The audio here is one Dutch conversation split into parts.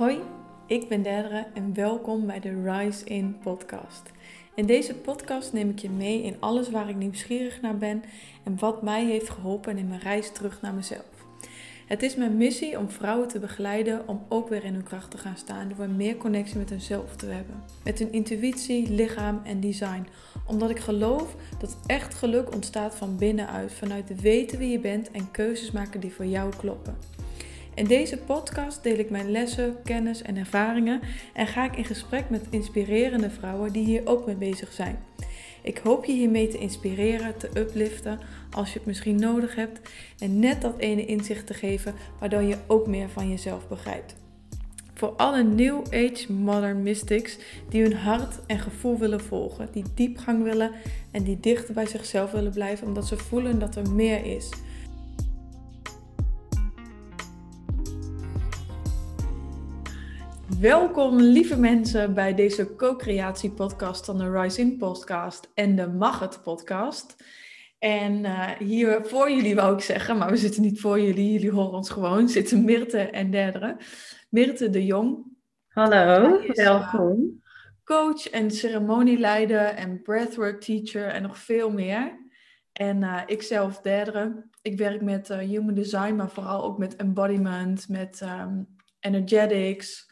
Hoi, ik ben Derdere en welkom bij de Rise In podcast. In deze podcast neem ik je mee in alles waar ik nieuwsgierig naar ben en wat mij heeft geholpen in mijn reis terug naar mezelf. Het is mijn missie om vrouwen te begeleiden om ook weer in hun kracht te gaan staan door meer connectie met hunzelf te hebben. Met hun intuïtie, lichaam en design. Omdat ik geloof dat echt geluk ontstaat van binnenuit, vanuit weten wie je bent en keuzes maken die voor jou kloppen. In deze podcast deel ik mijn lessen, kennis en ervaringen en ga ik in gesprek met inspirerende vrouwen die hier ook mee bezig zijn. Ik hoop je hiermee te inspireren, te upliften als je het misschien nodig hebt en net dat ene inzicht te geven waardoor je ook meer van jezelf begrijpt. Voor alle New Age Modern Mystics die hun hart en gevoel willen volgen, die diepgang willen en die dichter bij zichzelf willen blijven omdat ze voelen dat er meer is. Welkom lieve mensen bij deze co-creatie podcast van de Rising podcast en de Mag het podcast. En uh, hier voor jullie wou ik zeggen, maar we zitten niet voor jullie, jullie horen ons gewoon, zitten Mirte en Derdere. Mirte de Jong. Hallo, is, eh, welkom. coach en ceremonieleider en breathwork teacher en nog veel meer. En uh, ik zelf Derdere. Ik werk met human design, maar vooral ook met embodiment, met um, energetics,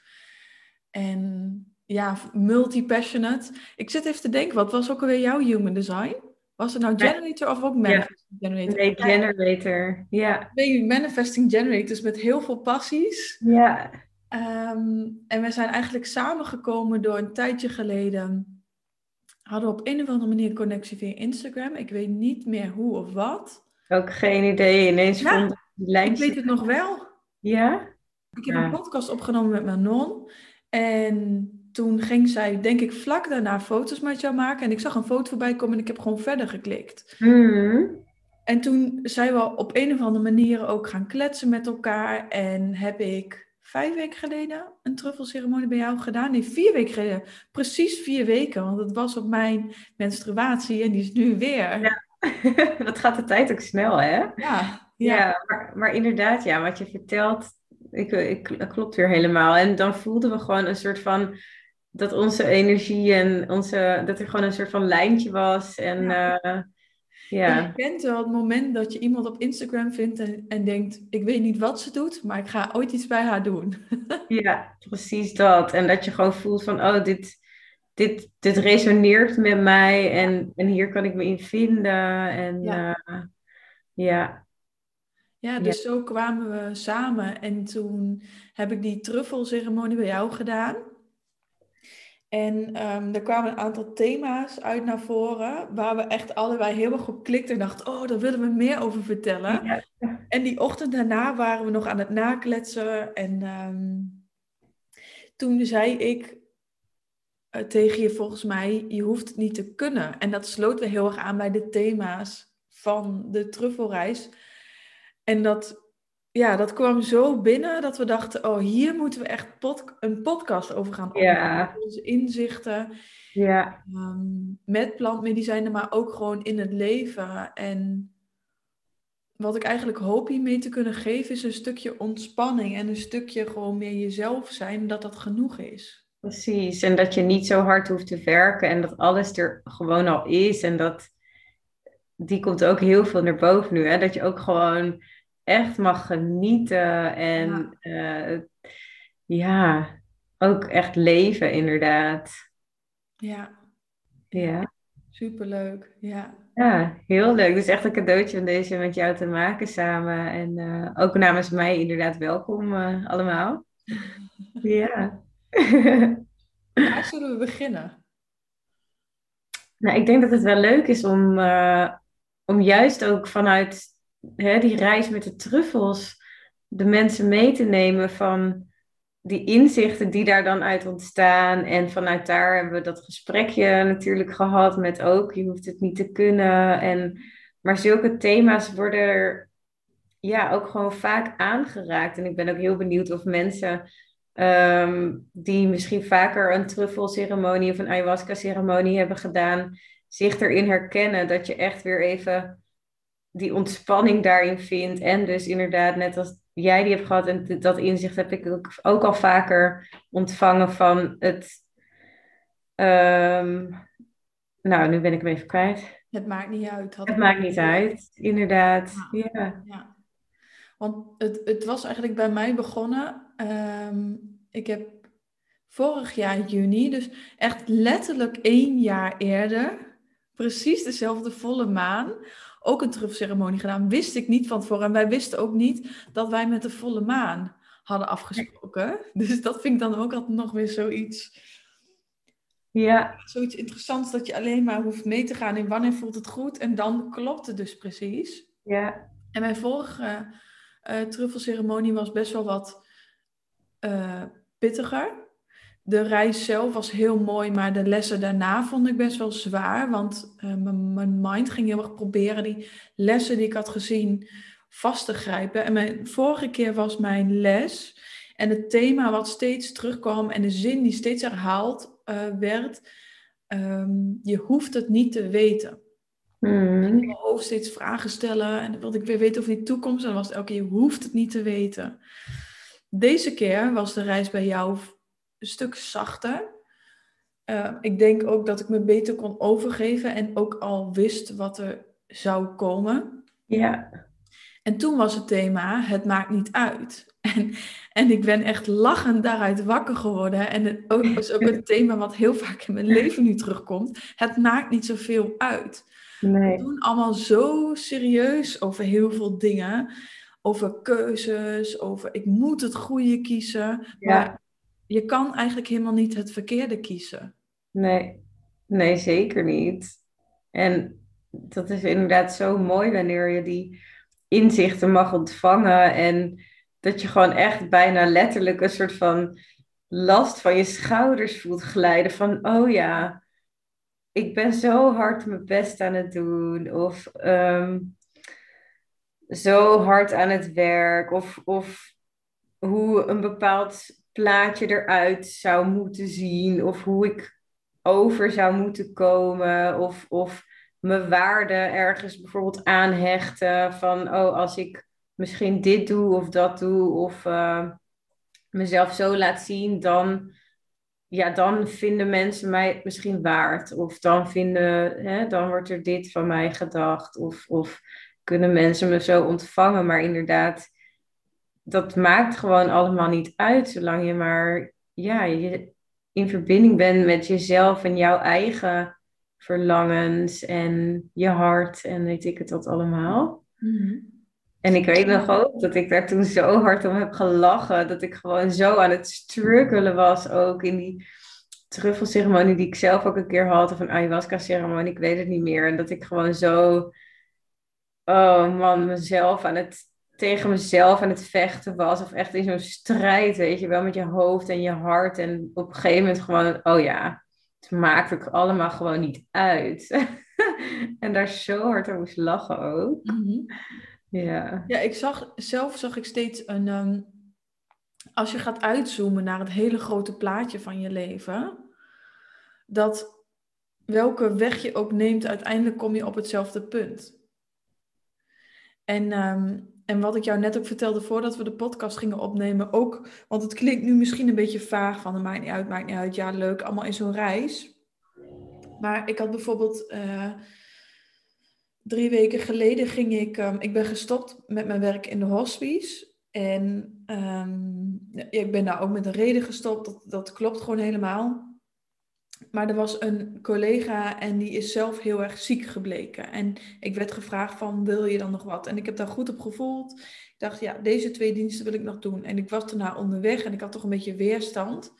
en ja, multi-passionate. Ik zit even te denken, wat was ook alweer jouw human design? Was het nou generator of ook manifesting generator? Nee, generator, ja. Ben manifesting generators met heel veel passies. Ja. Um, en we zijn eigenlijk samengekomen door een tijdje geleden. Hadden we op een of andere manier connectie via Instagram. Ik weet niet meer hoe of wat. Ook geen idee. Ineens ja, vond ik weet het nog wel. Ja? Ik heb een podcast opgenomen met mijn non. En toen ging zij, denk ik, vlak daarna foto's met jou maken. En ik zag een foto voorbij komen en ik heb gewoon verder geklikt. Mm. En toen zijn we op een of andere manier ook gaan kletsen met elkaar. En heb ik vijf weken geleden een truffelceremonie bij jou gedaan. Nee, vier weken geleden. Precies vier weken, want het was op mijn menstruatie en die is nu weer. Ja, dat gaat de tijd ook snel, hè? Ja. Ja, ja maar, maar inderdaad, ja, wat je vertelt, ik, ik, dat klopt weer helemaal. En dan voelden we gewoon een soort van dat onze energie en onze, dat er gewoon een soort van lijntje was. En ja. Uh, ja. Je kent wel het moment dat je iemand op Instagram vindt en, en denkt, ik weet niet wat ze doet, maar ik ga ooit iets bij haar doen. ja, precies dat. En dat je gewoon voelt van, oh, dit, dit, dit resoneert met mij en, en hier kan ik me in vinden. En ja. Uh, ja. Ja, dus zo kwamen we samen en toen heb ik die truffelceremonie bij jou gedaan. En um, er kwamen een aantal thema's uit naar voren waar we echt allebei heel erg op klikten en dachten, oh, daar willen we meer over vertellen. Ja. En die ochtend daarna waren we nog aan het nakletsen en um, toen zei ik uh, tegen je volgens mij, je hoeft het niet te kunnen. En dat sloot weer heel erg aan bij de thema's van de truffelreis. En dat, ja, dat kwam zo binnen dat we dachten, oh, hier moeten we echt pod een podcast over gaan opnemen. Ja. Onze inzichten. Ja. Um, met plantmedicijnen, maar ook gewoon in het leven. En wat ik eigenlijk hoop hiermee te kunnen geven, is een stukje ontspanning en een stukje gewoon meer jezelf zijn, dat dat genoeg is. Precies, en dat je niet zo hard hoeft te werken en dat alles er gewoon al is. En dat, die komt ook heel veel naar boven nu, hè? dat je ook gewoon echt mag genieten en ja. Uh, ja, ook echt leven inderdaad. Ja. Ja. Superleuk, ja. Ja, heel leuk. Dus echt een cadeautje om deze met jou te maken samen. En uh, ook namens mij inderdaad welkom uh, allemaal. ja. Waar zullen we beginnen? Nou, ik denk dat het wel leuk is om, uh, om juist ook vanuit hè, die reis met de truffels de mensen mee te nemen van die inzichten die daar dan uit ontstaan. En vanuit daar hebben we dat gesprekje natuurlijk gehad met ook, je hoeft het niet te kunnen. En, maar zulke thema's worden er ja, ook gewoon vaak aangeraakt. En ik ben ook heel benieuwd of mensen um, die misschien vaker een truffelceremonie of een ayahuasca-ceremonie hebben gedaan, zich erin herkennen dat je echt weer even die ontspanning daarin vind. En dus inderdaad, net als jij die hebt gehad en dat inzicht heb ik ook, ook al vaker ontvangen van het. ehm, nou, nu ben ik hem even kwijt. Het maakt niet uit. Het maakt niet uit, inderdaad. Ja. Ja. Ja. Want het, het was eigenlijk bij mij begonnen. ehm, ik heb vorig jaar juni, dus echt letterlijk één jaar eerder, precies dezelfde volle maan, ook een truffelceremonie gedaan. Wist ik niet van tevoren. En wij wisten ook niet dat wij met de volle maan hadden afgesproken. Dus dat vind ik dan ook altijd nog weer zoiets, Ja, zoiets interessants dat je alleen maar hoeft mee te gaan in wanneer voelt het goed. En dan klopt het dus precies. ja, En mijn vorige eh truffelceremonie was best wel wat eh, pittiger. De reis zelf was heel mooi, maar de lessen daarna vond ik best wel zwaar. Want eh, mijn- mijn mind ging heel erg proberen die lessen die ik had gezien vast te grijpen. En mijn vorige keer was mijn les en het thema wat steeds terugkwam en de zin die steeds herhaald eh, werd. ehm, je hoeft het niet te weten Hmm. in mijn hoofd steeds vragen stellen. En dan wilde ik weer weten over die toekomst. En dan was het elke keer, je hoeft het niet te weten. Deze keer was de reis bij jou een stuk zachter. Eh, ik denk ook dat ik me beter kon overgeven. En ook al wist wat er zou komen. ja, En toen was het thema, het maakt niet uit. En, en ik ben echt lachend daaruit wakker geworden. En het ook, is ook een thema wat heel vaak in mijn leven nu terugkomt. Het maakt niet zoveel uit. We nee, doen allemaal zo serieus over heel veel dingen. Over keuzes, over ik moet het goede kiezen. Maar ja, je kan eigenlijk helemaal niet het verkeerde kiezen. nee, nee, zeker niet. En dat is inderdaad zo mooi wanneer je die inzichten mag ontvangen en dat je gewoon echt bijna letterlijk een soort van last van je schouders voelt glijden van, oh ja, ik ben zo hard mijn best aan het doen of ehm, zo hard aan het werk of, of hoe een bepaald plaatje eruit zou moeten zien of hoe ik over zou moeten komen of, of mijn waarde ergens bijvoorbeeld aanhechten van oh als ik misschien dit doe of dat doe of eh, mezelf zo laat zien dan ja dan vinden mensen mij misschien waard of dan vinden hè, dan wordt er dit van mij gedacht of, of kunnen mensen me zo ontvangen. Maar inderdaad dat maakt gewoon allemaal niet uit zolang je maar ja je in verbinding bent met jezelf en jouw eigen verlangens en je hart en weet ik het wat allemaal. En ik weet nog ook dat ik daar toen zo hard om heb gelachen. Dat ik gewoon zo aan het struggelen was ook in die truffelceremonie die ik zelf ook een keer had. Of een ayahuasca ceremonie, ik weet het niet meer. En dat ik gewoon zo, oh man, mezelf aan het, tegen mezelf aan het vechten was. Of echt in zo'n strijd, weet je wel, met je hoofd en je hart. En op een gegeven moment gewoon, oh ja, het maakt ook allemaal gewoon niet uit. en daar zo hard om moest lachen ook. Mhm. Ja. Ja, ik zag, zelf zag ik steeds een. ehm, als je gaat uitzoomen naar het hele grote plaatje van je leven, dat welke weg je ook neemt, uiteindelijk kom je op hetzelfde punt. En, ehm, en wat ik jou net ook vertelde voordat we de podcast gingen opnemen, ook, want het klinkt nu misschien een beetje vaag van, maakt niet uit, maakt niet uit, ja leuk, allemaal in zo'n reis. Maar ik had bijvoorbeeld eh, drie weken geleden ging ik, ehm, ik ben gestopt met mijn werk in de hospice. En ehm, ik ben daar ook met een reden gestopt, dat, dat klopt gewoon helemaal. Maar er was een collega en die is zelf heel erg ziek gebleken. En ik werd gevraagd van, wil je dan nog wat? En ik heb daar goed op gevoeld. Ik dacht, ja, deze twee diensten wil ik nog doen. En ik was daarna onderweg en ik had toch een beetje weerstand.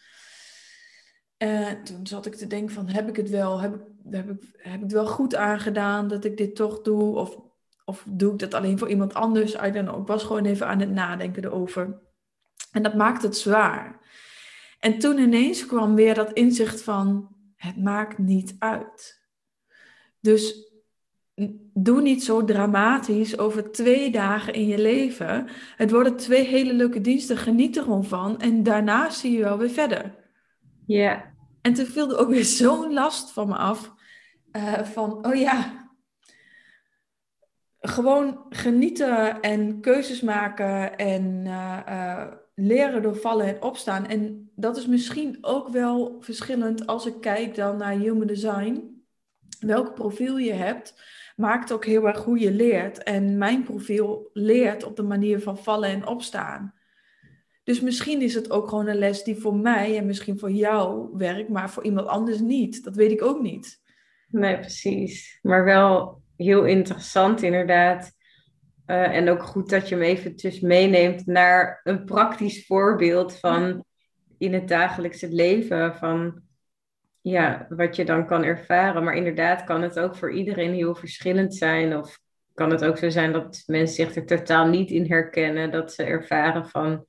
Eh, toen zat ik te denken van, heb ik het wel, heb ik, heb ik, heb ik het wel goed aangedaan dat ik dit toch doe? Of, of doe ik dat alleen voor iemand anders? Ik was gewoon even aan het nadenken erover. En dat maakt het zwaar. En toen ineens kwam weer dat inzicht van, het maakt niet uit. Dus doe niet zo dramatisch over twee dagen in je leven. Het worden twee hele leuke diensten, geniet er gewoon van. En daarna zie je wel weer verder. Ja. En toen viel er ook weer zo'n last van me af. eh, van, oh ja, gewoon genieten en keuzes maken en eh, eh, leren door vallen en opstaan. En dat is misschien ook wel verschillend als ik kijk dan naar human design. Welk profiel je hebt, maakt ook heel erg hoe je leert. En mijn profiel leert op de manier van vallen en opstaan. Dus misschien is het ook gewoon een les die voor mij en misschien voor jou werkt, maar voor iemand anders niet. Dat weet ik ook niet. Nee, precies. Maar wel heel interessant inderdaad. Uh, en ook goed dat je hem eventjes meeneemt naar een praktisch voorbeeld van in het dagelijkse leven. Van ja, wat je dan kan ervaren. Maar inderdaad kan het ook voor iedereen heel verschillend zijn. Of kan het ook zo zijn dat mensen zich er totaal niet in herkennen. Dat ze ervaren van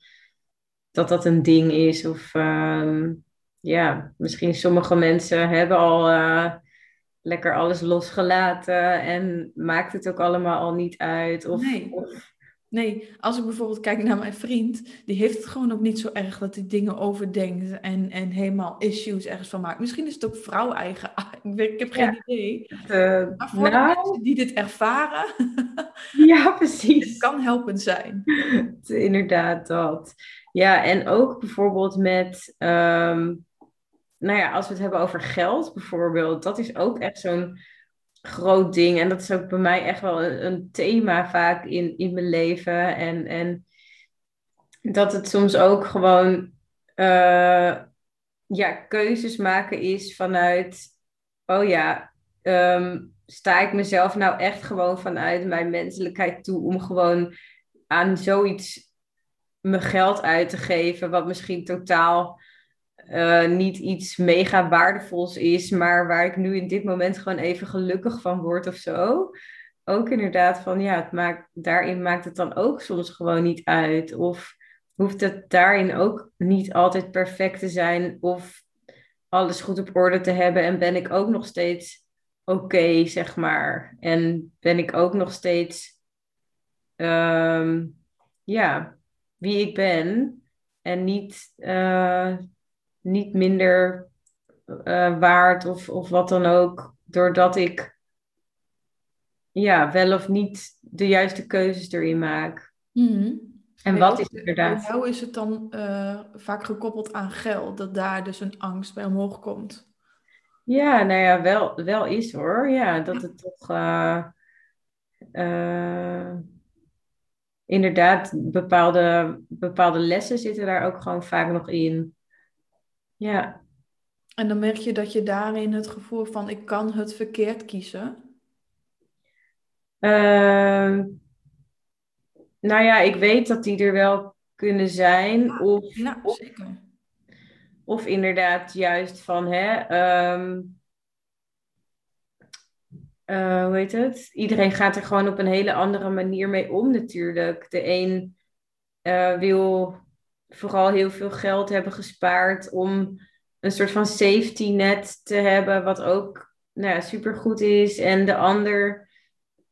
dat dat een ding is. Of um, ja, misschien sommige mensen hebben al uh, lekker alles losgelaten en maakt het ook allemaal al niet uit. Of, nee. of Nee, als ik bijvoorbeeld kijk naar mijn vriend, die heeft het gewoon ook niet zo erg dat hij dingen overdenkt en, en helemaal issues ergens van maakt. Misschien is het ook vrouw-eigen. Ik heb geen idee. Uh, maar voor nou, de mensen die dit ervaren, ja, precies. het kan helpend zijn. Inderdaad, dat. Ja, en ook bijvoorbeeld met, um, nou ja, als we het hebben over geld bijvoorbeeld, dat is ook echt zo'n groot ding. En dat is ook bij mij echt wel een, thema vaak in, in mijn leven. En, en dat het soms ook gewoon uh, ja, keuzes maken is vanuit, oh ja, um, sta ik mezelf nou echt gewoon vanuit mijn menselijkheid toe om gewoon aan zoiets mijn geld uit te geven, wat misschien totaal uh, niet iets mega waardevols is, maar waar ik nu in dit moment gewoon even gelukkig van word of zo. Ook inderdaad van ja, het maakt, daarin maakt het dan ook soms gewoon niet uit. Of hoeft het daarin ook niet altijd perfect te zijn of alles goed op orde te hebben en ben ik ook nog steeds oké, zeg maar. En ben ik ook nog steeds, um, ja, wie ik ben en niet, uh, niet minder uh, waard of, of wat dan ook, doordat ik ja, wel of niet de juiste keuzes erin maak. Mm En Nee, wat is inderdaad? Bij jou is het dan eh, vaak gekoppeld aan geld, dat daar dus een angst bij omhoog komt. Ja, nou ja, wel, wel is hoor. Ja, dat het toch eh, eh, inderdaad bepaalde, bepaalde lessen zitten daar ook gewoon vaak nog in. Ja, En dan merk je dat je daarin het gevoel van ik kan het verkeerd kiezen. Ehm, nou ja, ik weet dat die er wel kunnen zijn. Of, Nou, zeker. of inderdaad juist van, hè, ehm, eh, hoe heet het? Iedereen gaat er gewoon op een hele andere manier mee om natuurlijk. De een eh, wil vooral heel veel geld hebben gespaard om een soort van safety net te hebben, wat ook nou ja, supergoed is. En de ander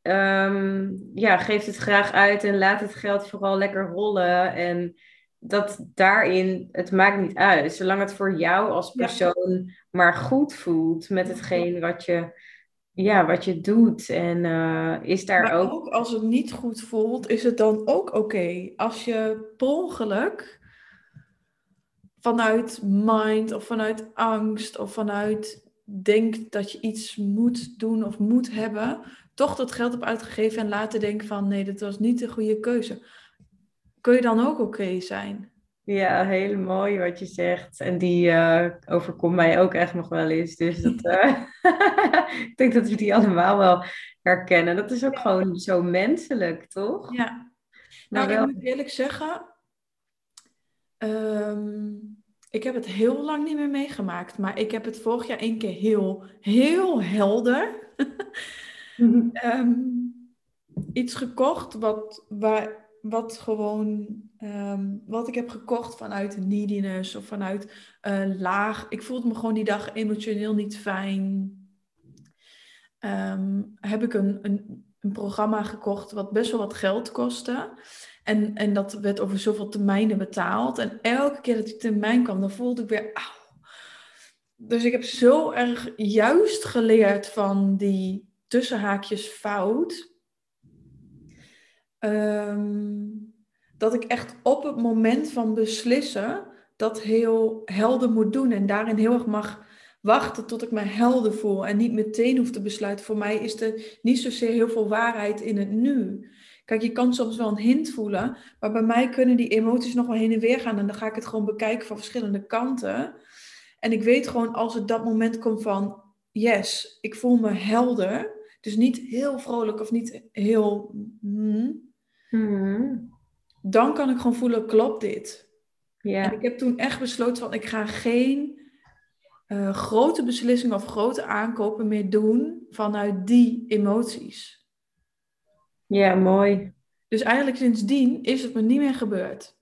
ehm, ja, geeft het graag uit en laat het geld vooral lekker rollen. En dat daarin, het maakt niet uit. Zolang het voor jou als Ja. persoon maar goed voelt met hetgeen wat je, ja, wat je doet. En eh, is daar Maar ook. ook als het niet goed voelt, is het dan ook oké. Als je per ongeluk vanuit mind of vanuit angst of vanuit denkt dat je iets moet doen of moet hebben, toch dat geld hebt uitgegeven en laten denken van nee, dit was niet de goede keuze. Kun je dan ook oké zijn? Ja, heel mooi wat je zegt. En die eh, overkomt mij ook echt nog wel eens. Dus dat, eh, ik denk dat we die allemaal wel herkennen. Dat is ook gewoon zo menselijk, toch? Ja. Nou, wel, ik moet eerlijk zeggen, ehm, ik heb het heel lang niet meer meegemaakt, maar ik heb het vorig jaar één keer heel, heel helder ehm, iets gekocht wat, waar, wat gewoon, ehm, wat ik heb gekocht vanuit neediness of vanuit eh, laag. Ik voelde me gewoon die dag emotioneel niet fijn. Heb ik een, een, een programma gekocht wat best wel wat geld kostte. En, en dat werd over zoveel termijnen betaald. En elke keer dat die termijn kwam, dan voelde ik weer, auw. Dus ik heb zo erg juist geleerd van die tussenhaakjes fout. ehm, dat ik echt op het moment van beslissen dat heel helder moet doen en daarin heel erg mag wachten tot ik me helder voel en niet meteen hoef te besluiten. Voor mij is er niet zozeer heel veel waarheid in het nu. Kijk, je kan soms wel een hint voelen, maar bij mij kunnen die emoties nog wel heen en weer gaan en dan ga ik het gewoon bekijken van verschillende kanten. En ik weet gewoon als het dat moment komt van, yes, ik voel me helder. Dus niet heel vrolijk of niet heel. Hmm, Mhm. dan kan ik gewoon voelen, klopt dit? En Ja, ik heb toen echt besloten van, ik ga geen eh, grote beslissingen of grote aankopen meer doen vanuit die emoties. Ja, mooi. Dus eigenlijk sindsdien is het me niet meer gebeurd.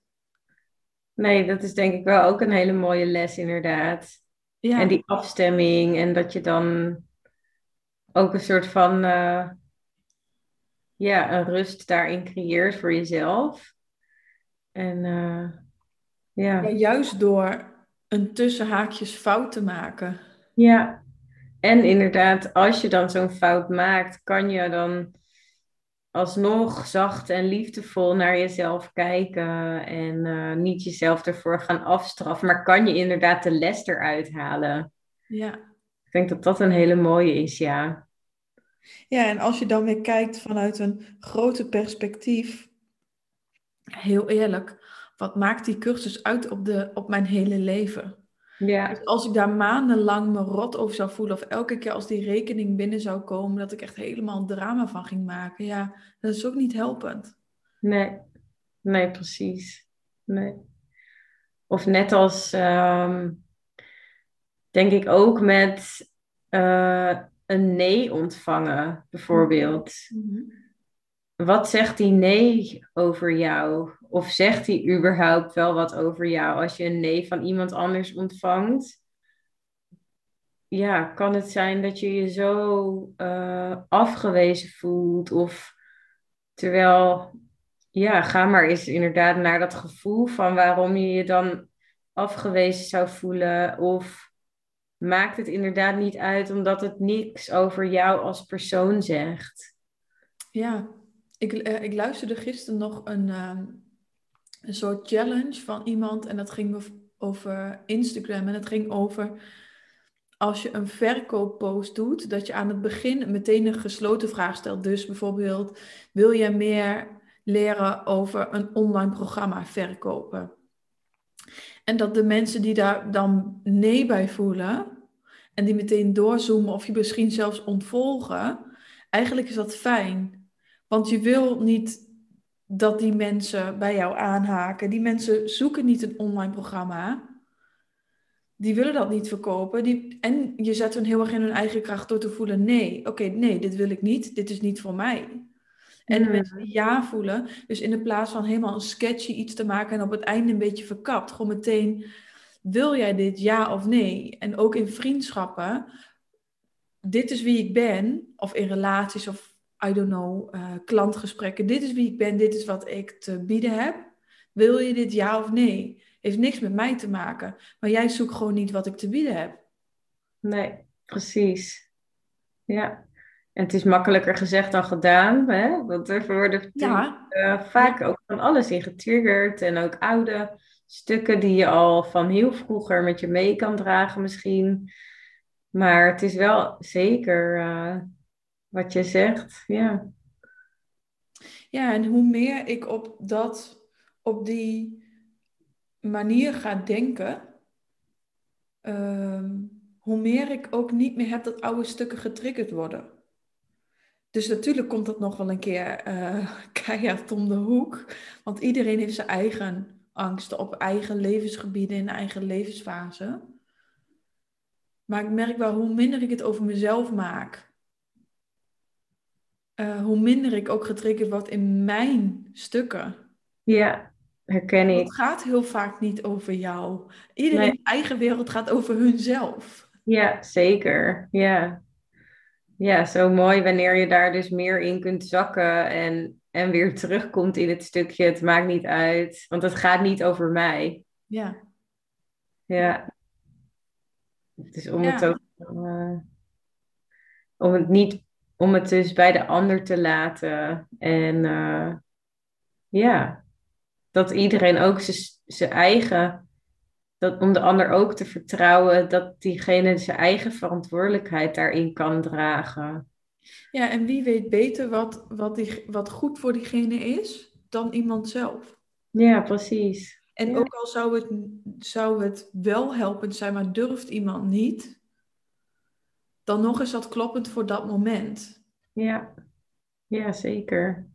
Nee, dat is denk ik wel ook een hele mooie les, inderdaad. Ja, En die afstemming en dat je dan ook een soort van, eh, ja, een rust daarin creëert voor jezelf. En eh, ja, ja, juist door een tussenhaakjes fout te maken. ja. En inderdaad, als je dan zo'n fout maakt, kan je dan alsnog zacht en liefdevol naar jezelf kijken en eh, niet jezelf ervoor gaan afstraffen, maar kan je inderdaad de les eruit halen. Ja. Ik denk dat dat een hele mooie is, ja. Ja, en als je dan weer kijkt vanuit een groter perspectief, heel eerlijk, wat maakt die cursus uit op, de, op mijn hele leven? Ja, Dus als ik daar maandenlang me rot over zou voelen, of elke keer als die rekening binnen zou komen, dat ik echt helemaal drama van ging maken, ja, dat is ook niet helpend. nee, nee, precies. Nee. Of net als, ehm, denk ik ook met eh, een nee ontvangen, bijvoorbeeld. Wat zegt die nee over jou? Of zegt die überhaupt wel wat over jou als je een nee van iemand anders ontvangt? Ja, kan het zijn dat je je zo eh, afgewezen voelt? Of terwijl, ja, ga maar eens inderdaad naar dat gevoel van waarom je je dan afgewezen zou voelen. Of maakt het inderdaad niet uit omdat het niks over jou als persoon zegt? Ja, ik, eh, ik luisterde gisteren nog een, ehm, een soort challenge van iemand en dat ging ov- over Instagram en het ging over als je een verkooppost doet, dat je aan het begin meteen een gesloten vraag stelt. Dus bijvoorbeeld, wil jij meer leren over een online programma verkopen? En dat de mensen die daar dan nee bij voelen en die meteen doorzoomen of je misschien zelfs ontvolgen, eigenlijk is dat fijn. Want je wil niet dat die mensen bij jou aanhaken. Die mensen zoeken niet een online programma. Die willen dat niet verkopen. Die, en je zet hen heel erg in hun eigen kracht door te voelen: nee, oké, nee, dit wil ik niet. Dit is niet voor mij. En de mensen die ja voelen, dus in de plaats van helemaal een sketchy iets te maken en op het einde een beetje verkapt, gewoon meteen: wil jij dit ja of nee? En ook in vriendschappen, dit is wie ik ben, of in relaties of I don't know, eh, klantgesprekken. Dit is wie ik ben, dit is wat ik te bieden heb. Wil je dit ja of nee? Heeft niks met mij te maken. Maar jij zoekt gewoon niet wat ik te bieden heb. Nee, precies. Ja. En het is makkelijker gezegd dan gedaan, hè? Want er worden Ja, eh, vaak ook van alles in getriggerd en ook oude stukken die je al van heel vroeger met je mee kan dragen misschien. Maar het is wel zeker eh, wat je zegt, ja. ja, en hoe meer ik op dat, op die manier ga denken, ehm, hoe meer ik ook niet meer heb dat oude stukken getriggerd worden. Dus natuurlijk komt dat nog wel een keer eh, keihard om de hoek. Want iedereen heeft zijn eigen angsten op eigen levensgebieden in eigen levensfase. Maar ik merk wel hoe minder ik het over mezelf maak, eh, hoe minder ik ook getriggerd word in mijn stukken. Ja, herken Het ik. gaat heel vaak niet over jou. Iedereen Nee. eigen wereld gaat over hunzelf. Ja, zeker. Ja. Ja, zo mooi wanneer je daar dus meer in kunt zakken en, en weer terugkomt in het stukje. Het maakt niet uit, want het gaat niet over mij. Ja, Ja. Dus om Ja. het ook, eh, om het niet, om het dus bij de ander te laten en, eh, ja, dat iedereen ook zijn eigen, dat, om de ander ook te vertrouwen dat diegene zijn eigen verantwoordelijkheid daarin kan dragen. Ja, en wie weet beter wat, wat, die, wat goed voor diegene is dan iemand zelf. Ja, precies. En ook al zou het, zou het wel helpend zijn, maar durft iemand niet, dan nog is dat kloppend voor dat moment. Ja, ja zeker.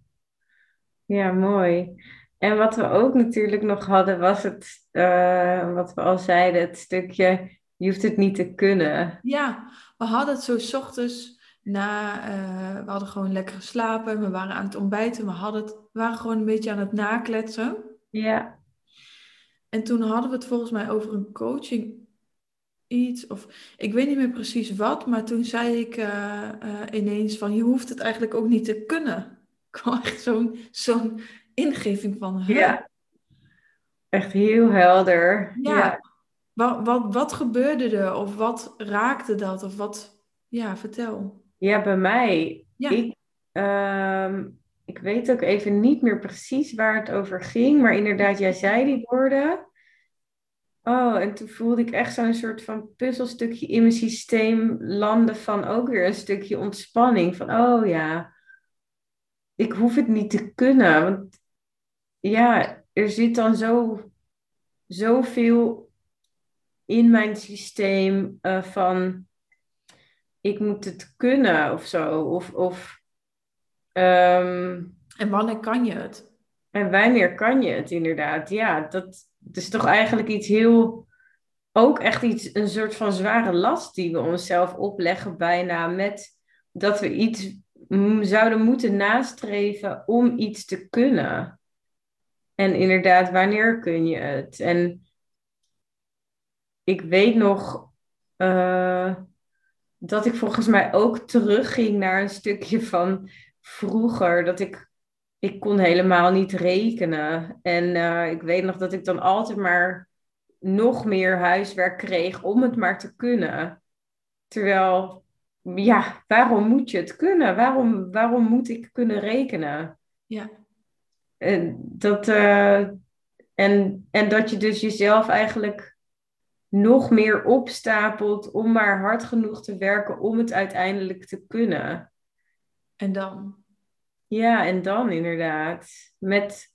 Ja, mooi. En wat we ook natuurlijk nog hadden, was het, uh, wat we al zeiden, het stukje, je hoeft het niet te kunnen. Ja, we hadden het zo s ochtends na, uh, we hadden gewoon lekker geslapen, we waren aan het ontbijten, we, hadden het, we waren gewoon een beetje aan het nakletsen. Ja. En toen hadden we het volgens mij over een coaching iets, of ik weet niet meer precies wat, maar toen zei ik uh, ineens van, je hoeft het eigenlijk ook niet te kunnen. Gewoon echt zo'n zo'n ingeving van. Ja, echt heel helder. Ja. Wat, wat, wat gebeurde er? Of wat raakte dat? Of wat, ja, vertel. Ja, bij mij. Ja. Ik, ehm, ik weet ook even niet meer precies waar het over ging, maar inderdaad, jij zei die woorden. Oh, en toen voelde ik echt zo'n soort van puzzelstukje in mijn systeem landen van ook weer een stukje ontspanning. Van, oh ja, ik hoef het niet te kunnen. Want ja, er zit dan zo, zoveel in mijn systeem uh, van ik moet het kunnen of zo. Of, of, um, en wanneer kan je het? En wanneer kan je het inderdaad? Ja, dat, is toch eigenlijk iets heel. Ook echt iets, een soort van zware last die we onszelf opleggen, bijna met dat we iets zouden moeten nastreven om iets te kunnen. En inderdaad, wanneer kun je het? En ik weet nog uh, dat ik volgens mij ook terugging naar een stukje van vroeger. Dat ik, ik kon helemaal niet rekenen. En uh, ik weet nog dat ik dan altijd maar nog meer huiswerk kreeg om het maar te kunnen. Terwijl, ja, waarom moet je het kunnen? Waarom, waarom moet ik kunnen rekenen? Ja. En dat, uh, en, en dat je dus jezelf eigenlijk nog meer opstapelt om maar hard genoeg te werken om het uiteindelijk te kunnen. En dan? Ja, en dan inderdaad. Met,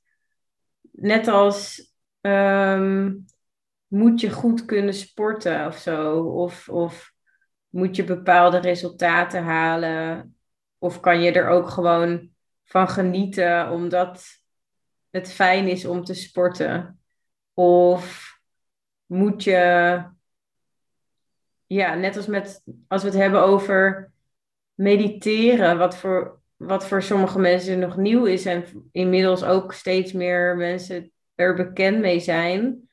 net als um, moet je goed kunnen sporten of zo. Of, of moet je bepaalde resultaten halen. Of kan je er ook gewoon van genieten omdat het fijn is om te sporten? Of moet je, ja, net als met, als we het hebben over mediteren, wat voor, wat voor sommige mensen nog nieuw is en inmiddels ook steeds meer mensen er bekend mee zijn.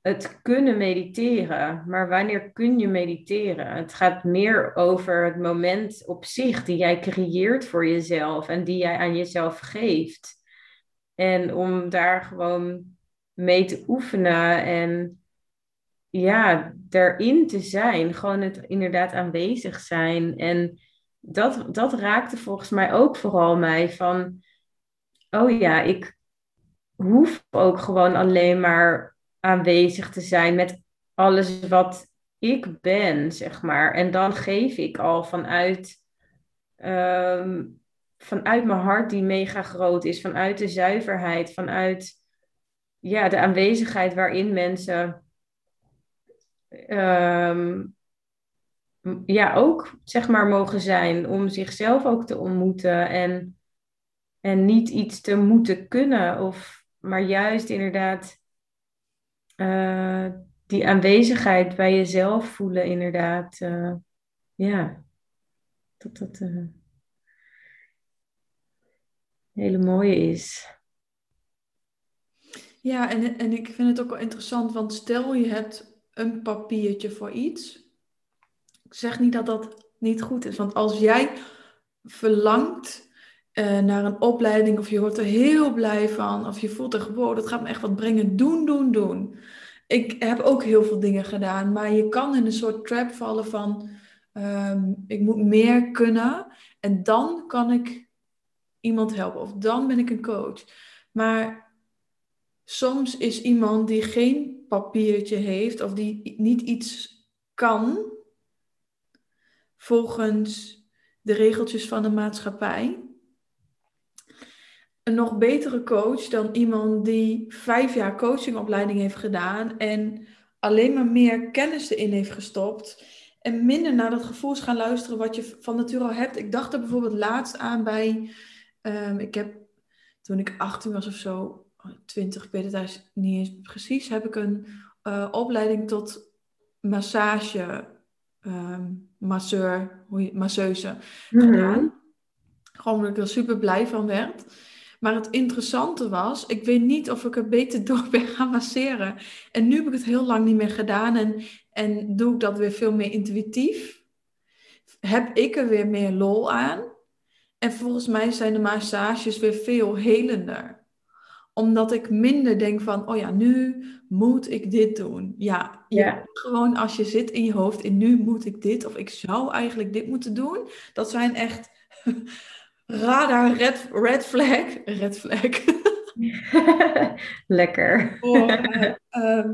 Het kunnen mediteren, maar wanneer kun je mediteren? Het gaat meer over het moment op zich die jij creëert voor jezelf en die jij aan jezelf geeft. En om daar gewoon mee te oefenen en ja, daarin te zijn. Gewoon het inderdaad aanwezig zijn. En dat, dat raakte volgens mij ook vooral mij van, oh ja, ik hoef ook gewoon alleen maar aanwezig te zijn met alles wat ik ben, zeg maar. En dan geef ik al vanuit ehm, vanuit mijn hart die mega groot is, vanuit de zuiverheid, vanuit ja, de aanwezigheid waarin mensen ehm, ja, ook zeg maar mogen zijn om zichzelf ook te ontmoeten en, en niet iets te moeten kunnen, of, maar juist inderdaad uh, die aanwezigheid bij jezelf voelen, inderdaad. Uh, ja, dat dat. Uh, hele mooie is. Ja, en, en ik vind het ook wel interessant, want stel je hebt een papiertje voor iets. Ik zeg niet dat dat niet goed is, want als jij verlangt uh, naar een opleiding of je wordt er heel blij van of je voelt er gewoon, dat gaat me echt wat brengen, doen, doen, doen. Ik heb ook heel veel dingen gedaan, maar je kan in een soort trap vallen van um, ik moet meer kunnen en dan kan ik iemand helpen. Of dan ben ik een coach. Maar soms is iemand die geen papiertje heeft of die niet iets kan volgens de regeltjes van de maatschappij een nog betere coach dan iemand die vijf jaar coachingopleiding heeft gedaan en alleen maar meer kennis erin heeft gestopt en minder naar dat gevoel gaan luisteren wat je van nature al hebt. Ik dacht er bijvoorbeeld laatst aan bij, um, ik heb toen ik 18 was of zo, 20, ik weet het niet eens precies, heb ik een uh, opleiding tot massage, um, masseur, masseuse mm gedaan. Gewoon omdat ik er super blij van werd. Maar het interessante was, ik weet niet of ik er beter door ben gaan masseren. En nu heb ik het heel lang niet meer gedaan en, en doe ik dat weer veel meer intuïtief. Heb ik er weer meer lol aan. En volgens mij zijn de massages weer veel helender omdat ik minder denk van, oh ja, nu moet ik dit doen. Ja, ja. gewoon als je zit in je hoofd in nu moet ik dit of ik zou eigenlijk dit moeten doen. Dat zijn echt radar, red, red flag, red flag. Lekker. Oh, ehm,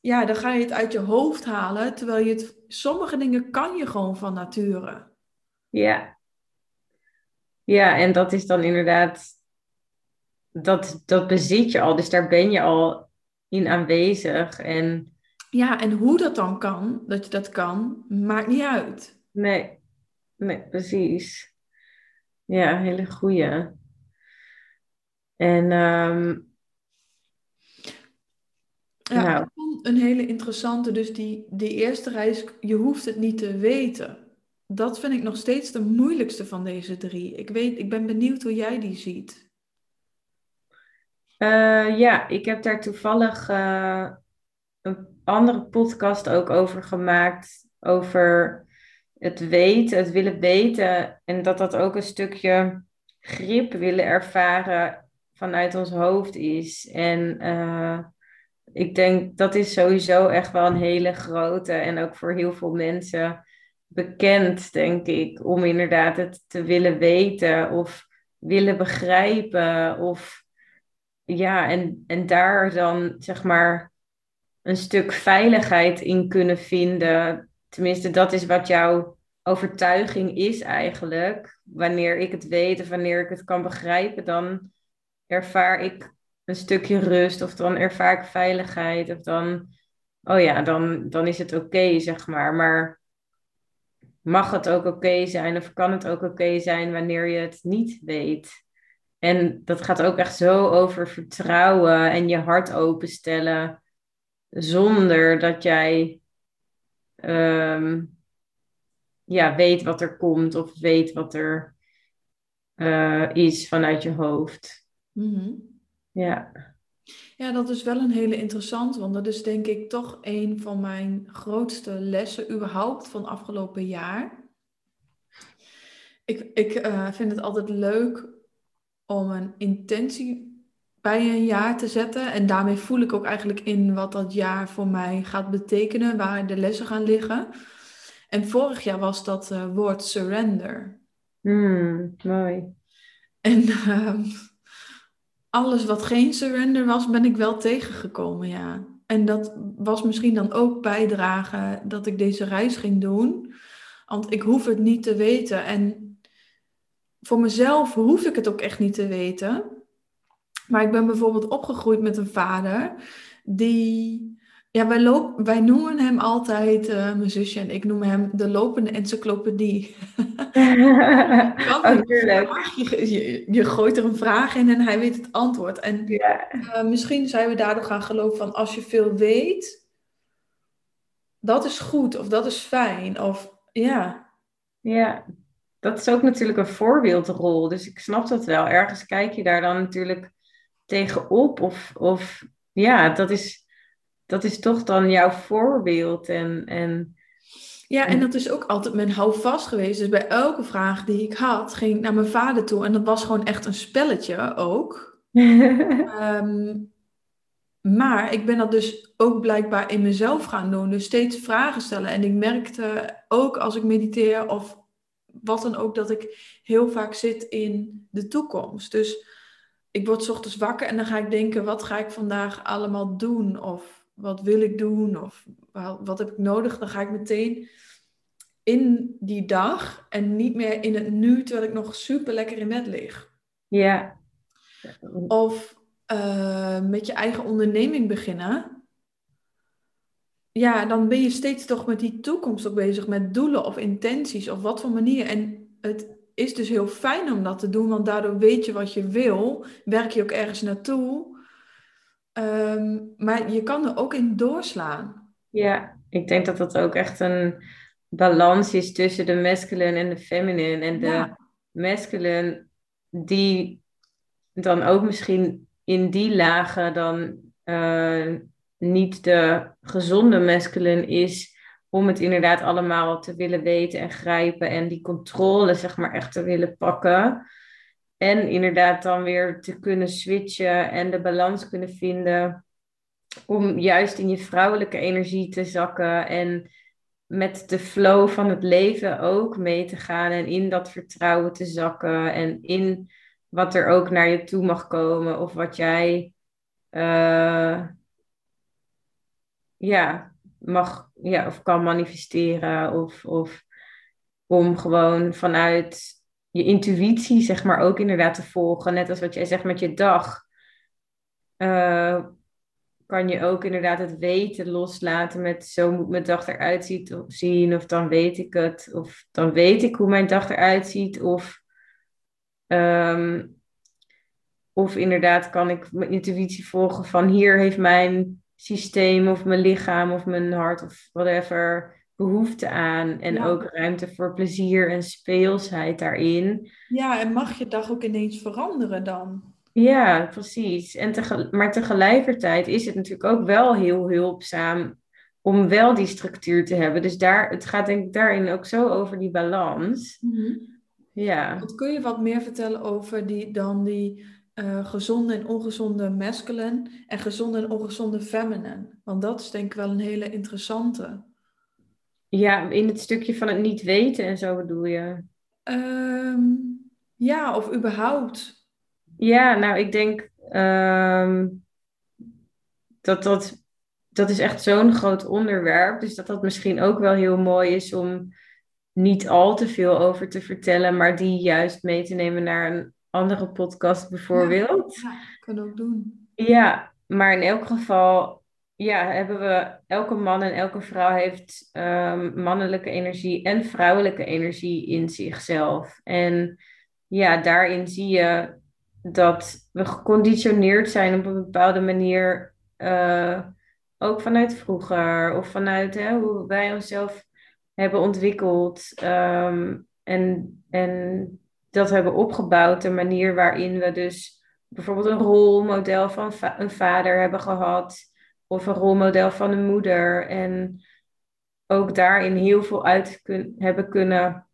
ja, dan ga je het uit je hoofd halen, terwijl je het, sommige dingen kan je gewoon van nature. Ja. Ja, en dat is dan inderdaad, dat, dat bezit je al, dus daar ben je al in aanwezig. En... Ja, en hoe dat dan kan, dat je dat kan, maakt niet uit. Nee, nee, precies. Ja, hele goeie. En um, ja, nou. een hele interessante. Dus die, die eerste reis, je hoeft het niet te weten. Dat vind ik nog steeds de moeilijkste van deze drie. Ik, weet, ik ben benieuwd hoe jij die ziet. Uh, ja, ik heb daar toevallig uh, een andere podcast ook over gemaakt. Over het weten, het willen weten en dat dat ook een stukje grip willen ervaren vanuit ons hoofd is. En uh, ik denk dat is sowieso echt wel een hele grote en ook voor heel veel mensen bekend, denk ik, om inderdaad het te willen weten of willen begrijpen of ja, en, en daar dan zeg maar een stuk veiligheid in kunnen vinden Tenminste, dat is wat jouw overtuiging is eigenlijk. Wanneer ik het weet of wanneer ik het kan begrijpen, dan ervaar ik een stukje rust of dan ervaar ik veiligheid of dan, oh ja, dan, dan is het oké, zeg maar. Maar mag het ook oké zijn of kan het ook oké zijn wanneer je het niet weet? En dat gaat ook echt zo over vertrouwen en je hart openstellen zonder dat jij Ehm, ja, weet wat er komt of weet wat er uh, is vanuit je hoofd. Mhm. Ja. Ja, dat is wel een hele interessante, want dat is denk ik toch een van mijn grootste lessen überhaupt van afgelopen jaar. Ik, ik uh, vind het altijd leuk om een intentie bij een jaar te zetten. En daarmee voel ik ook eigenlijk in wat dat jaar voor mij gaat betekenen, waar de lessen gaan liggen. En vorig jaar was dat uh, woord surrender. Hmm, mooi. En uh, alles wat geen surrender was, ben ik wel tegengekomen, ja. En dat was misschien dan ook bijdragen dat ik deze reis ging doen. Want ik hoef het niet te weten. En voor mezelf hoef ik het ook echt niet te weten. Maar ik ben bijvoorbeeld opgegroeid met een vader die. Ja, wij, wij noemen hem altijd, uh, mijn zusje en ik noemen hem de lopende encyclopedie. oh, je, je, je, gooit er een vraag in en hij weet het antwoord. En uh, misschien zijn we daardoor gaan geloven van als je veel weet, dat is goed of dat is fijn. Of ja. Ja, dat is ook natuurlijk een voorbeeldrol. Dus ik snap dat wel. Ergens kijk je daar dan natuurlijk tegenop? Of, of ja, dat is, dat is toch dan jouw voorbeeld. En, en, ja, en dat is ook altijd mijn houvast geweest. Dus bij elke vraag die ik had, ging ik naar mijn vader toe. En dat was gewoon echt een spelletje ook. Ehm, maar ik ben dat dus ook blijkbaar in mezelf gaan doen. Dus steeds vragen stellen. En ik merkte ook als ik mediteer of wat dan ook, dat ik heel vaak zit in de toekomst. Dus ik word 's ochtends wakker en dan ga ik denken, wat ga ik vandaag allemaal doen? Of wat wil ik doen? Of wat heb ik nodig? Dan ga ik meteen in die dag en niet meer in het nu, terwijl ik nog super lekker in bed lig. Ja. Of uh, met je eigen onderneming beginnen. Ja, dan ben je steeds toch met die toekomst ook bezig, met doelen of intenties of wat voor manier. En het is dus heel fijn om dat te doen, want daardoor weet je wat je wil, werk je ook ergens naartoe. Um, maar je kan er ook in doorslaan. Ja, ik denk dat dat ook echt een balans is tussen de masculine en de feminine. En de ja. masculine die dan ook misschien in die lagen dan uh, niet de gezonde masculine is om het inderdaad allemaal te willen weten en grijpen en die controle zeg maar echt te willen pakken. En inderdaad dan weer te kunnen switchen en de balans kunnen vinden om juist in je vrouwelijke energie te zakken en met de flow van het leven ook mee te gaan en in dat vertrouwen te zakken en in wat er ook naar je toe mag komen of wat jij uh, ja, mag ja, of kan manifesteren of, of om gewoon vanuit je intuïtie zeg maar ook inderdaad te volgen, net als wat jij zegt met je dag. Uh, kan je ook inderdaad het weten loslaten met zo moet mijn dag eruit zien of dan weet ik het of dan weet ik hoe mijn dag eruit ziet of um, of inderdaad kan ik mijn intuïtie volgen van hier heeft mijn systeem of mijn lichaam of mijn hart of whatever behoefte aan. En ook ruimte voor plezier en speelsheid daarin. Ja, en mag je dag ook ineens veranderen dan? Ja, precies. En maar tegelijkertijd is het natuurlijk ook wel heel hulpzaam om wel die structuur te hebben. Dus daar, het gaat denk ik daarin ook zo over die balans. Mm Ja. Wat kun je wat meer vertellen over die, dan die uh, gezonde en ongezonde masculine en gezonde en ongezonde feminine? Want dat is denk ik wel een hele interessante. Ja, in het stukje van het niet weten en zo bedoel je? Um, ja, of überhaupt. Ja, nou, ik denk um, dat dat, dat is echt zo'n groot onderwerp. Dus dat dat misschien ook wel heel mooi is om niet al te veel over te vertellen, maar die juist mee te nemen naar een andere podcast bijvoorbeeld. Ja, kan ook doen. Ja, maar in elk geval ja, hebben we, elke man en elke vrouw heeft um, mannelijke energie en vrouwelijke energie in zichzelf. En ja, daarin zie je dat we geconditioneerd zijn op een bepaalde manier, uh, ook vanuit vroeger of vanuit hè, hoe wij onszelf hebben ontwikkeld. Um, en, en dat hebben opgebouwd. De manier waarin we dus bijvoorbeeld een rolmodel van een vader hebben gehad. Of een rolmodel van een moeder. En ook daarin heel veel uit kun hebben kunnen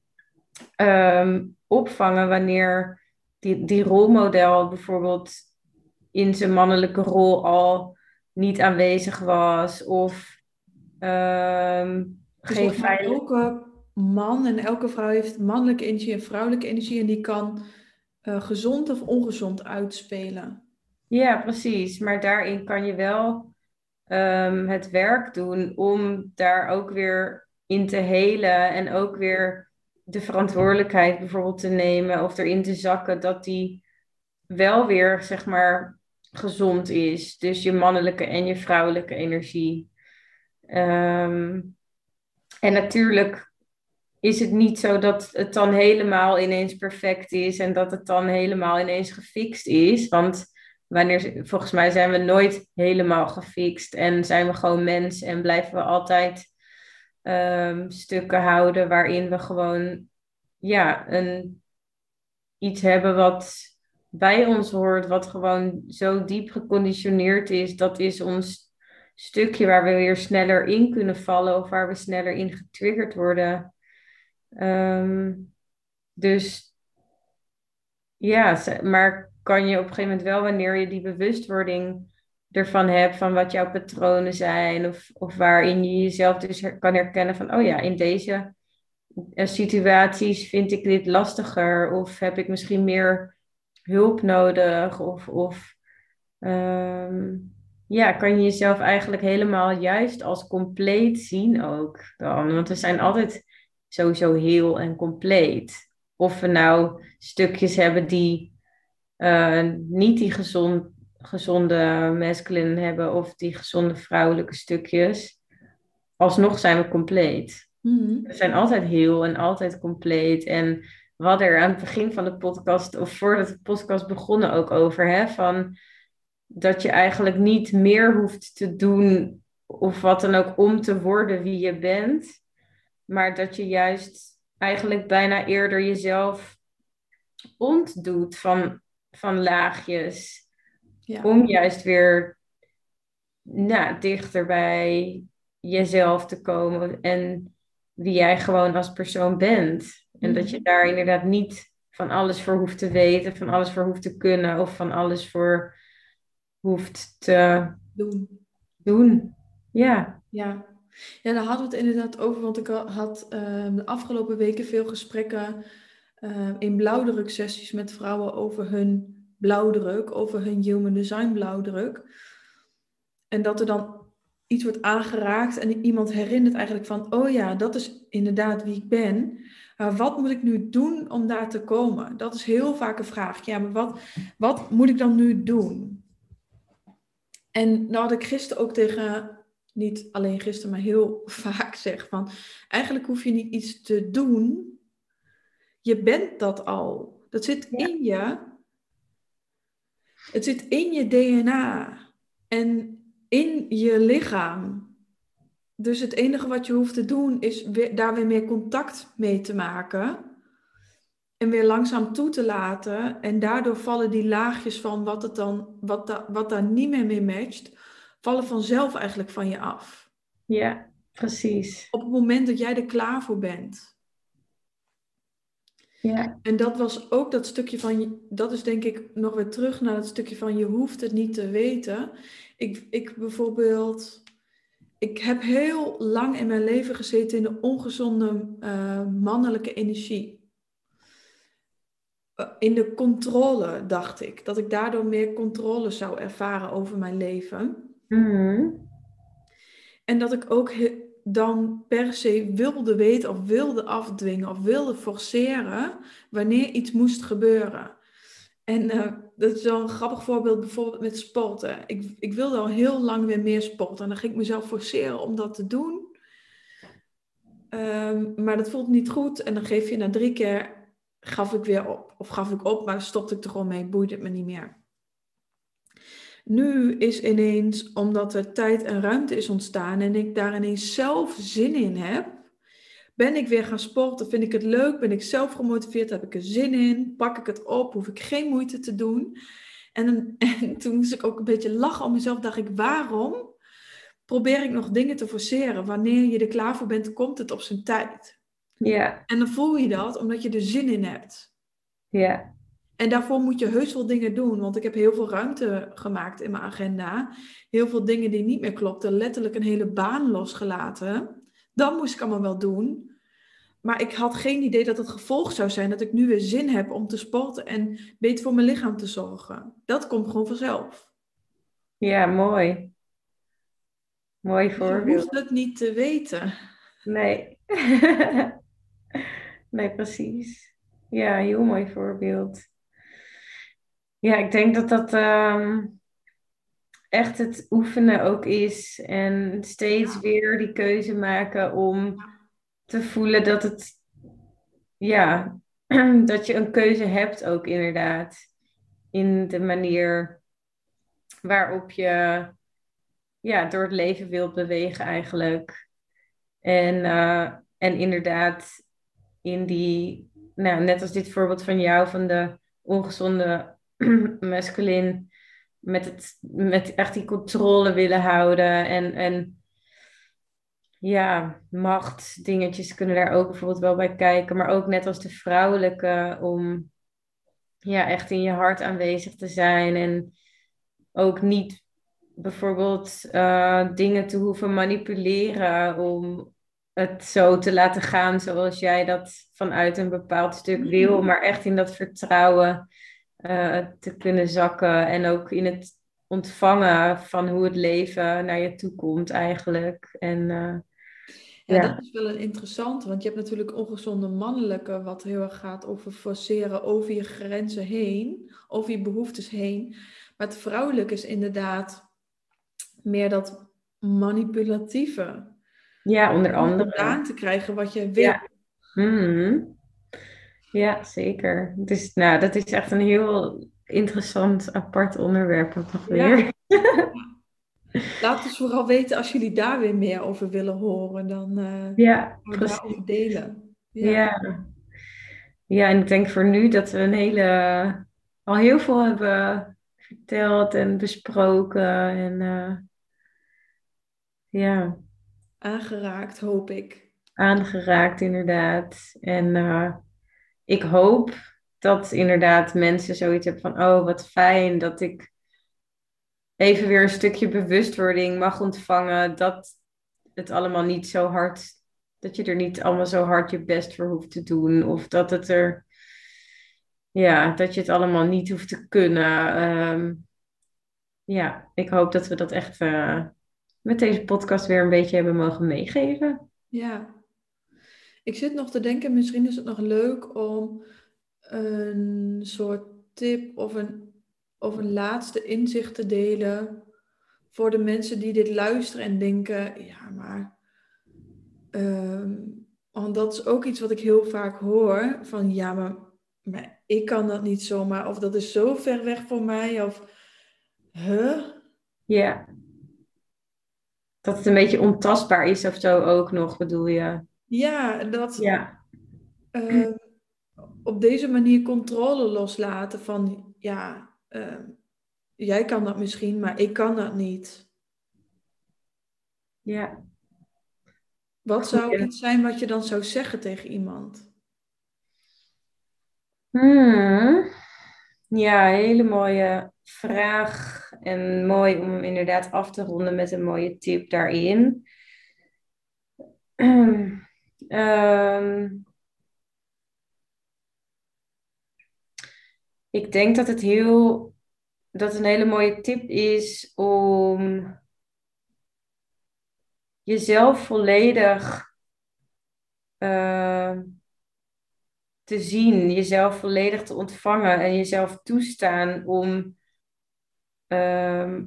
um, opvangen wanneer die, die rolmodel bijvoorbeeld in zijn mannelijke rol al niet aanwezig was. Of um, dus geen veilige man en elke vrouw heeft mannelijke energie en vrouwelijke energie en die kan uh, gezond of ongezond uitspelen. Ja, precies. Maar daarin kan je wel um, het werk doen om daar ook weer in te helen en ook weer de verantwoordelijkheid bijvoorbeeld te nemen of erin te zakken dat die wel weer, zeg maar, gezond is. Dus je mannelijke en je vrouwelijke energie. Um, en natuurlijk is het niet zo dat het dan helemaal ineens perfect is en dat het dan helemaal ineens gefixt is. Want wanneer, volgens mij zijn we nooit helemaal gefixt en zijn we gewoon mens en blijven we altijd um, stukken houden waarin we gewoon ja, een, iets hebben wat bij ons hoort, wat gewoon zo diep geconditioneerd is. Dat is ons stukje waar we weer sneller in kunnen vallen of waar we sneller in getriggerd worden. Um, dus ja, maar kan je op een gegeven moment wel, wanneer je die bewustwording ervan hebt, van wat jouw patronen zijn, of, of waarin je jezelf dus kan herkennen van, oh ja, in deze eh, situaties vind ik dit lastiger, of heb ik misschien meer hulp nodig? Of, of ehm, ja, kan je jezelf eigenlijk helemaal juist als compleet zien ook dan? Want we zijn altijd sowieso heel en compleet. Of we nou stukjes hebben die eh, niet die gezond, gezonde masculine hebben of die gezonde vrouwelijke stukjes. Alsnog zijn we compleet. Mhm. We zijn altijd heel en altijd compleet. En we hadden er aan het begin van de podcast, of voordat de podcast begonnen, ook over. Hè, van dat je eigenlijk niet meer hoeft te doen, of wat dan ook, om te worden wie je bent. Maar dat je juist eigenlijk bijna eerder jezelf ontdoet van, van laagjes. Ja. Om juist weer nou, dichter bij jezelf te komen en wie jij gewoon als persoon bent. En dat je Mhm. daar inderdaad niet van alles voor hoeft te weten, van alles voor hoeft te kunnen of van alles voor hoeft te Doen. doen. Ja, Ja. Ja, daar hadden we het inderdaad over, want ik had ehm, de afgelopen weken veel gesprekken ehm, in blauwdruksessies met vrouwen over hun blauwdruk, over hun human design blauwdruk. En dat er dan iets wordt aangeraakt en iemand herinnert eigenlijk van, oh ja, dat is inderdaad wie ik ben. Maar wat moet ik nu doen om daar te komen? Dat is heel vaak een vraag. Ja, maar wat, wat moet ik dan nu doen? En nou had ik gisteren ook tegen, niet alleen gisteren, maar heel vaak zeg van, eigenlijk hoef je niet iets te doen. Je bent dat al. Dat zit Ja. in je. Het zit in je DNA en in je lichaam. Dus het enige wat je hoeft te doen is weer, daar weer meer contact mee te maken. En weer langzaam toe te laten. En daardoor vallen die laagjes van wat, het dan, wat, da, wat daar niet meer mee matcht, vallen vanzelf eigenlijk van je af. ja, precies. Op het moment dat jij er klaar voor bent. Ja, En dat was ook dat stukje van, je- dat is denk ik nog weer terug naar dat stukje van je hoeft het niet te weten. Ik, ik bijvoorbeeld, ik heb heel lang in mijn leven gezeten in de ongezonde eh, mannelijke energie. Eh, In de controle dacht ik, dat ik daardoor meer controle zou ervaren over mijn leven. Mhm. En dat ik ook dan per se wilde weten of wilde afdwingen of wilde forceren wanneer iets moest gebeuren. En eh, dat is wel een grappig voorbeeld bijvoorbeeld met sporten. Ik, ik wilde al heel lang weer meer sporten en dan ging ik mezelf forceren om dat te doen. Ehm, maar dat voelt niet goed en dan geef je na drie keer gaf ik weer op. Of gaf ik op, maar stopte ik er gewoon mee, boeide het me niet meer. Nu is ineens, omdat er tijd en ruimte is ontstaan en ik daar ineens zelf zin in heb, ben ik weer gaan sporten. Vind ik het leuk? Ben ik zelf gemotiveerd? Heb ik er zin in? Pak ik het op? Hoef ik geen moeite te doen? En, en toen moest ik ook een beetje lachen om mezelf. Dacht ik, waarom probeer ik nog dingen te forceren? Wanneer je er klaar voor bent, komt het op zijn tijd. ja, En dan voel je dat omdat je er zin in hebt. ja, En daarvoor moet je heus wel dingen doen, want ik heb heel veel ruimte gemaakt in mijn agenda. Heel veel dingen die niet meer klopten, letterlijk een hele baan losgelaten. Dat moest ik allemaal wel doen. Maar ik had geen idee dat het gevolg zou zijn dat ik nu weer zin heb om te sporten en beter voor mijn lichaam te zorgen. Dat komt gewoon vanzelf. ja, mooi. Mooi Dus je voorbeeld. hoeft het niet te weten. Nee. Nee, precies. Ja, heel mooi voorbeeld. Ja, ik denk dat dat ehm, echt het oefenen ook is. En steeds Ja. weer die keuze maken om te voelen dat het, ja, dat je een keuze hebt ook inderdaad. In de manier waarop je ja, door het leven wilt bewegen eigenlijk. En, eh, en inderdaad, in die, nou, net als dit voorbeeld van jou, van de ongezonde masculin, met, het, met echt die controle willen houden en, en ja, macht, dingetjes kunnen daar ook bijvoorbeeld wel bij kijken, maar ook net als de vrouwelijke, om ja, echt in je hart aanwezig te zijn en ook niet bijvoorbeeld eh, dingen te hoeven manipuleren om het zo te laten gaan zoals jij dat vanuit een bepaald stuk wil, maar echt in dat vertrouwen eh, te kunnen zakken. En ook in het ontvangen van hoe het leven naar je toe komt eigenlijk. En, eh, ja, dat is wel een interessante, want je hebt natuurlijk ongezonde mannelijke, wat heel erg gaat over forceren over je grenzen heen, over je behoeftes heen. Maar het vrouwelijke is inderdaad meer dat manipulatieve. Ja, onder andere. Om gedaan te krijgen wat je wil. Ja. Mm ja, zeker. Dus nou, dat is echt een heel interessant, apart onderwerp nog weer. Laat ons vooral weten als jullie daar weer meer over willen horen. Dan uh, ja, we delen. Ja. ja. Ja. en ik denk voor nu dat we een hele, al heel veel hebben verteld en besproken. En uh, ja. Aangeraakt, hoop ik. Aangeraakt, inderdaad. En uh, ik hoop dat inderdaad mensen zoiets hebben van, oh wat fijn dat ik even weer een stukje bewustwording mag ontvangen dat het allemaal niet zo hard, dat je er niet allemaal zo hard je best voor hoeft te doen. Of dat het er, ja, dat je het allemaal niet hoeft te kunnen. Ehm, ja, ik hoop dat we dat echt uh, met deze podcast weer een beetje hebben mogen meegeven. Ja, ik zit nog te denken, misschien is het nog leuk om een soort tip of een, of een laatste inzicht te delen voor de mensen die dit luisteren en denken, ja, maar. Ehm, want dat is ook iets wat ik heel vaak hoor: van ja, maar, maar ik kan dat niet zomaar, of dat is zo ver weg voor mij, of huh? Ja. Dat het een beetje ontastbaar is of zo ook nog, bedoel je? Ja, dat ja. Ehm, op deze manier controle loslaten van ja, ehm, jij kan dat misschien, maar ik kan dat niet. Ja. Wat zou iets zijn wat je dan zou zeggen tegen iemand? Hmm. Ja, hele mooie vraag. En mooi om inderdaad af te ronden met een mooie tip daarin. Um, ik denk dat het heel, dat een hele mooie tip is om jezelf volledig uh, te zien, jezelf volledig te ontvangen en jezelf toestaan om, uh,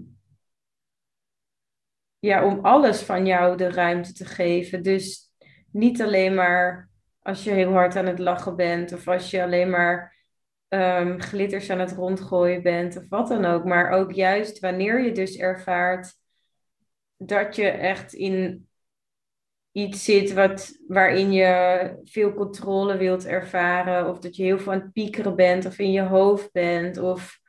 ja, om alles van jou de ruimte te geven. Dus niet alleen maar als je heel hard aan het lachen bent of als je alleen maar um, glitters aan het rondgooien bent of wat dan ook. Maar ook juist wanneer je dus ervaart dat je echt in iets zit wat, waarin je veel controle wilt ervaren of dat je heel veel aan het piekeren bent of in je hoofd bent of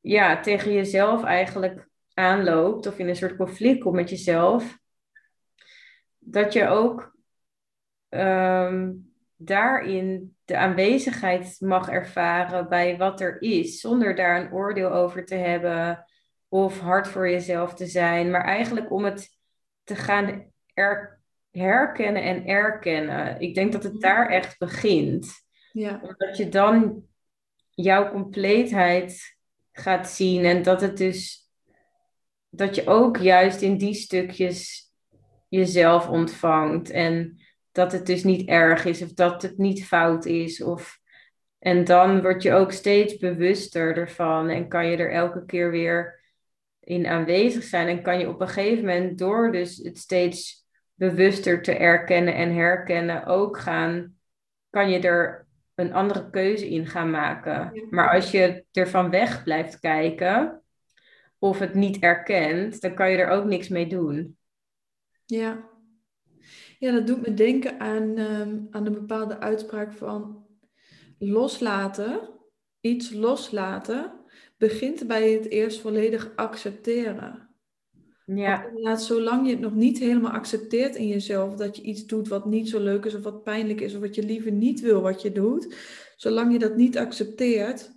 ja, tegen jezelf eigenlijk aanloopt of in een soort conflict komt met jezelf, dat je ook Ehm, daarin de aanwezigheid mag ervaren bij wat er is, zonder daar een oordeel over te hebben of hard voor jezelf te zijn, maar eigenlijk om het te gaan herkennen en erkennen. Ik denk dat het daar echt begint. Ja. Omdat je dan jouw compleetheid gaat zien en dat het dus dat je ook juist in die stukjes jezelf ontvangt en dat het dus niet erg is of dat het niet fout is. Of, en dan word je ook steeds bewuster ervan en kan je er elke keer weer in aanwezig zijn. En kan je op een gegeven moment door dus het steeds bewuster te erkennen en herkennen ook gaan, kan je er een andere keuze in gaan maken. Maar als je ervan weg blijft kijken of het niet erkent, dan kan je er ook niks mee doen. Ja, ja, dat doet me denken aan, ehm, aan een bepaalde uitspraak van loslaten, iets loslaten, begint bij het eerst volledig accepteren. Ja. Zolang je het nog niet helemaal accepteert in jezelf, dat je iets doet wat niet zo leuk is of wat pijnlijk is of wat je liever niet wil wat je doet, zolang je dat niet accepteert,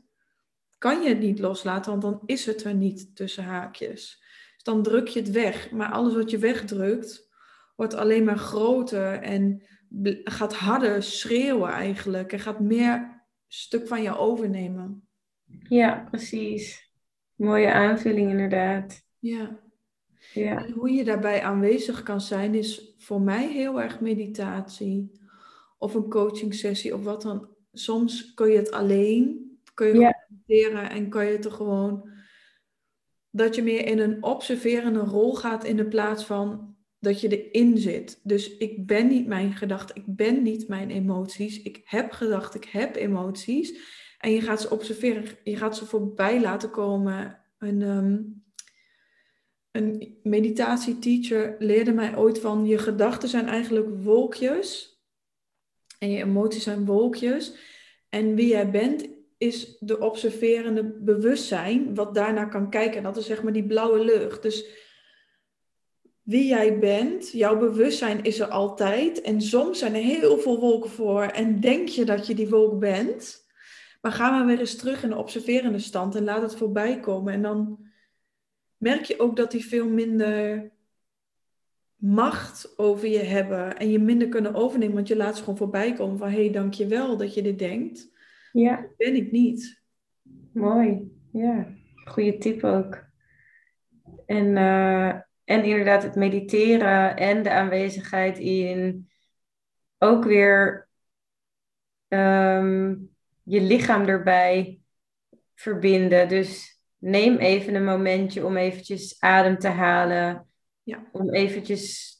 kan je het niet loslaten, want dan is het er niet tussen haakjes. Dus dan druk je het weg. Maar alles wat je wegdrukt, wordt alleen maar groter en gaat harder schreeuwen eigenlijk. En gaat meer stuk van je overnemen. Ja, precies. Mooie aanvulling inderdaad. Ja. Ja. En hoe je daarbij aanwezig kan zijn, is voor mij heel erg meditatie. Of een coaching sessie of wat dan. Soms kun je het alleen, kun je Ja. mediteren en kan je het er gewoon... Dat je meer in een observerende rol gaat in de plaats van dat je erin zit. Dus ik ben niet mijn gedachten, ik ben niet mijn emoties. Ik heb gedachten, ik heb emoties. En je gaat ze observeren, je gaat ze voorbij laten komen. Een, ehm, een meditatieteacher leerde mij ooit van je gedachten zijn eigenlijk wolkjes. En je emoties zijn wolkjes. En wie jij bent is de observerende bewustzijn wat daarnaar kan kijken. En dat is zeg maar die blauwe lucht. Dus wie jij bent, jouw bewustzijn is er altijd. En soms zijn er heel veel wolken voor en denk je dat je die wolk bent. Maar ga maar weer eens terug in de observerende stand en laat het voorbij komen. En dan merk je ook dat die veel minder macht over je hebben en je minder kunnen overnemen, want je laat ze gewoon voorbij komen van hé, hey, dankjewel dat je dit denkt. Ja, Dat ben ik niet. mooi. Ja, goede tip ook. En, eh, en inderdaad het mediteren en de aanwezigheid in ook weer ehm, je lichaam erbij verbinden. Dus neem even een momentje om eventjes adem te halen. Ja. Om eventjes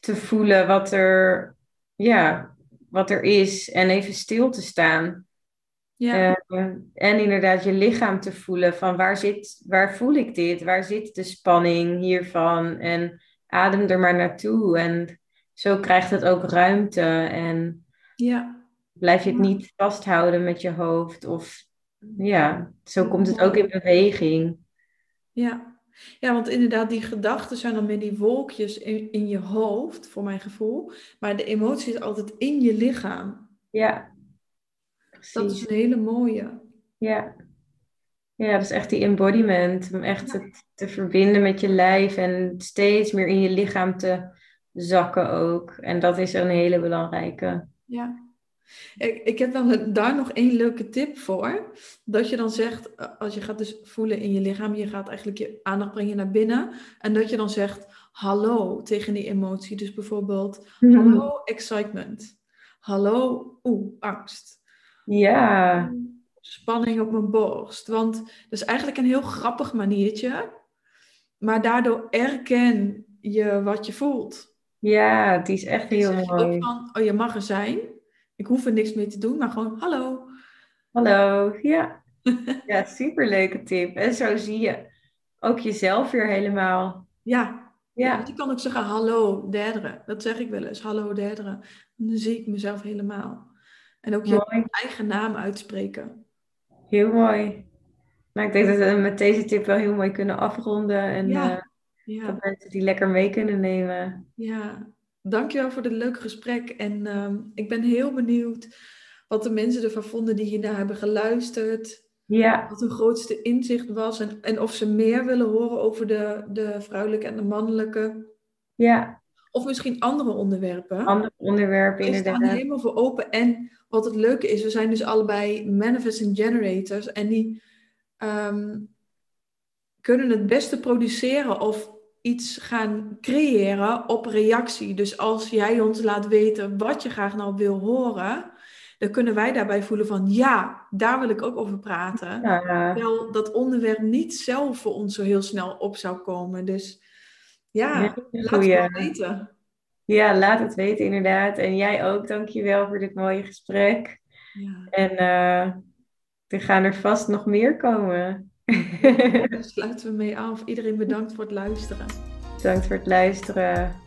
te voelen wat er, ja, wat er is en even stil te staan. Ja, Eh, en inderdaad je lichaam te voelen van waar zit, waar voel ik dit? Waar zit de spanning hiervan? En adem er maar naartoe. En zo krijgt het ook ruimte en ja, blijf je het niet vasthouden met je hoofd. Of ja, zo komt het ook in beweging. ja. Ja, want inderdaad, die gedachten zijn dan meer die wolkjes in, in je hoofd, voor mijn gevoel. Maar de emotie is altijd in je lichaam. Ja, Dat is een hele mooie. Ja. Ja, dat is echt die embodiment. Om echt het te verbinden met je lijf en steeds meer in je lichaam te zakken ook. En dat is een hele belangrijke. Ja. Ik, ik heb wel een- daar nog één leuke tip voor. Dat je dan zegt, eh, als je gaat dus voelen in je lichaam, je gaat eigenlijk je aandacht brengen naar binnen. En dat je dan zegt hallo tegen die emotie. Dus bijvoorbeeld hallo excitement. Hallo oeh, angst. Ja, Spanning op mijn borst. Want dat is eigenlijk een heel grappig maniertje. Maar daardoor erken je wat je voelt. ja, die is echt heel mooi. ook van, oh je mag er zijn. Ik hoef er niks mee te doen, maar gewoon hallo. Hallo, ja. Ja, superleuke tip. En zo zie je ook jezelf weer helemaal. Ja, ja. Want je kan ook zeggen hallo derdere. Dat zeg ik wel eens, hallo derdere. En dan zie ik mezelf helemaal. En ook je mooi. eigen naam uitspreken. Heel mooi. Nou, ik denk dat we met deze tip wel heel mooi kunnen afronden. En Ja. eh, Ja, dat mensen die lekker mee kunnen nemen. ja. Dankjewel voor dit leuke gesprek. En ehm, ik ben heel benieuwd wat de mensen ervan vonden die hiernaar hebben geluisterd. Ja, Wat hun grootste inzicht was. En, en of ze meer willen horen over de, de vrouwelijke en de mannelijke. ja. Of misschien andere onderwerpen. Andere onderwerpen We staan inderdaad. helemaal voor open. En wat het leuke is, we zijn dus allebei manifesting generators. En die ehm, kunnen het beste produceren of iets gaan creëren op reactie. Dus als jij ons laat weten wat je graag nou wil horen, dan kunnen wij daarbij voelen van ja, daar wil ik ook over praten. Ja, Terwijl dat onderwerp niet zelf voor ons zo heel snel op zou komen. Dus ja, laat het goeie. weten. ja, laat het weten inderdaad. En jij ook, dankjewel voor dit mooie gesprek. Ja. En eh, er gaan er vast nog meer komen. Daar sluiten we mee af. Iedereen bedankt voor het luisteren. Bedankt voor het luisteren.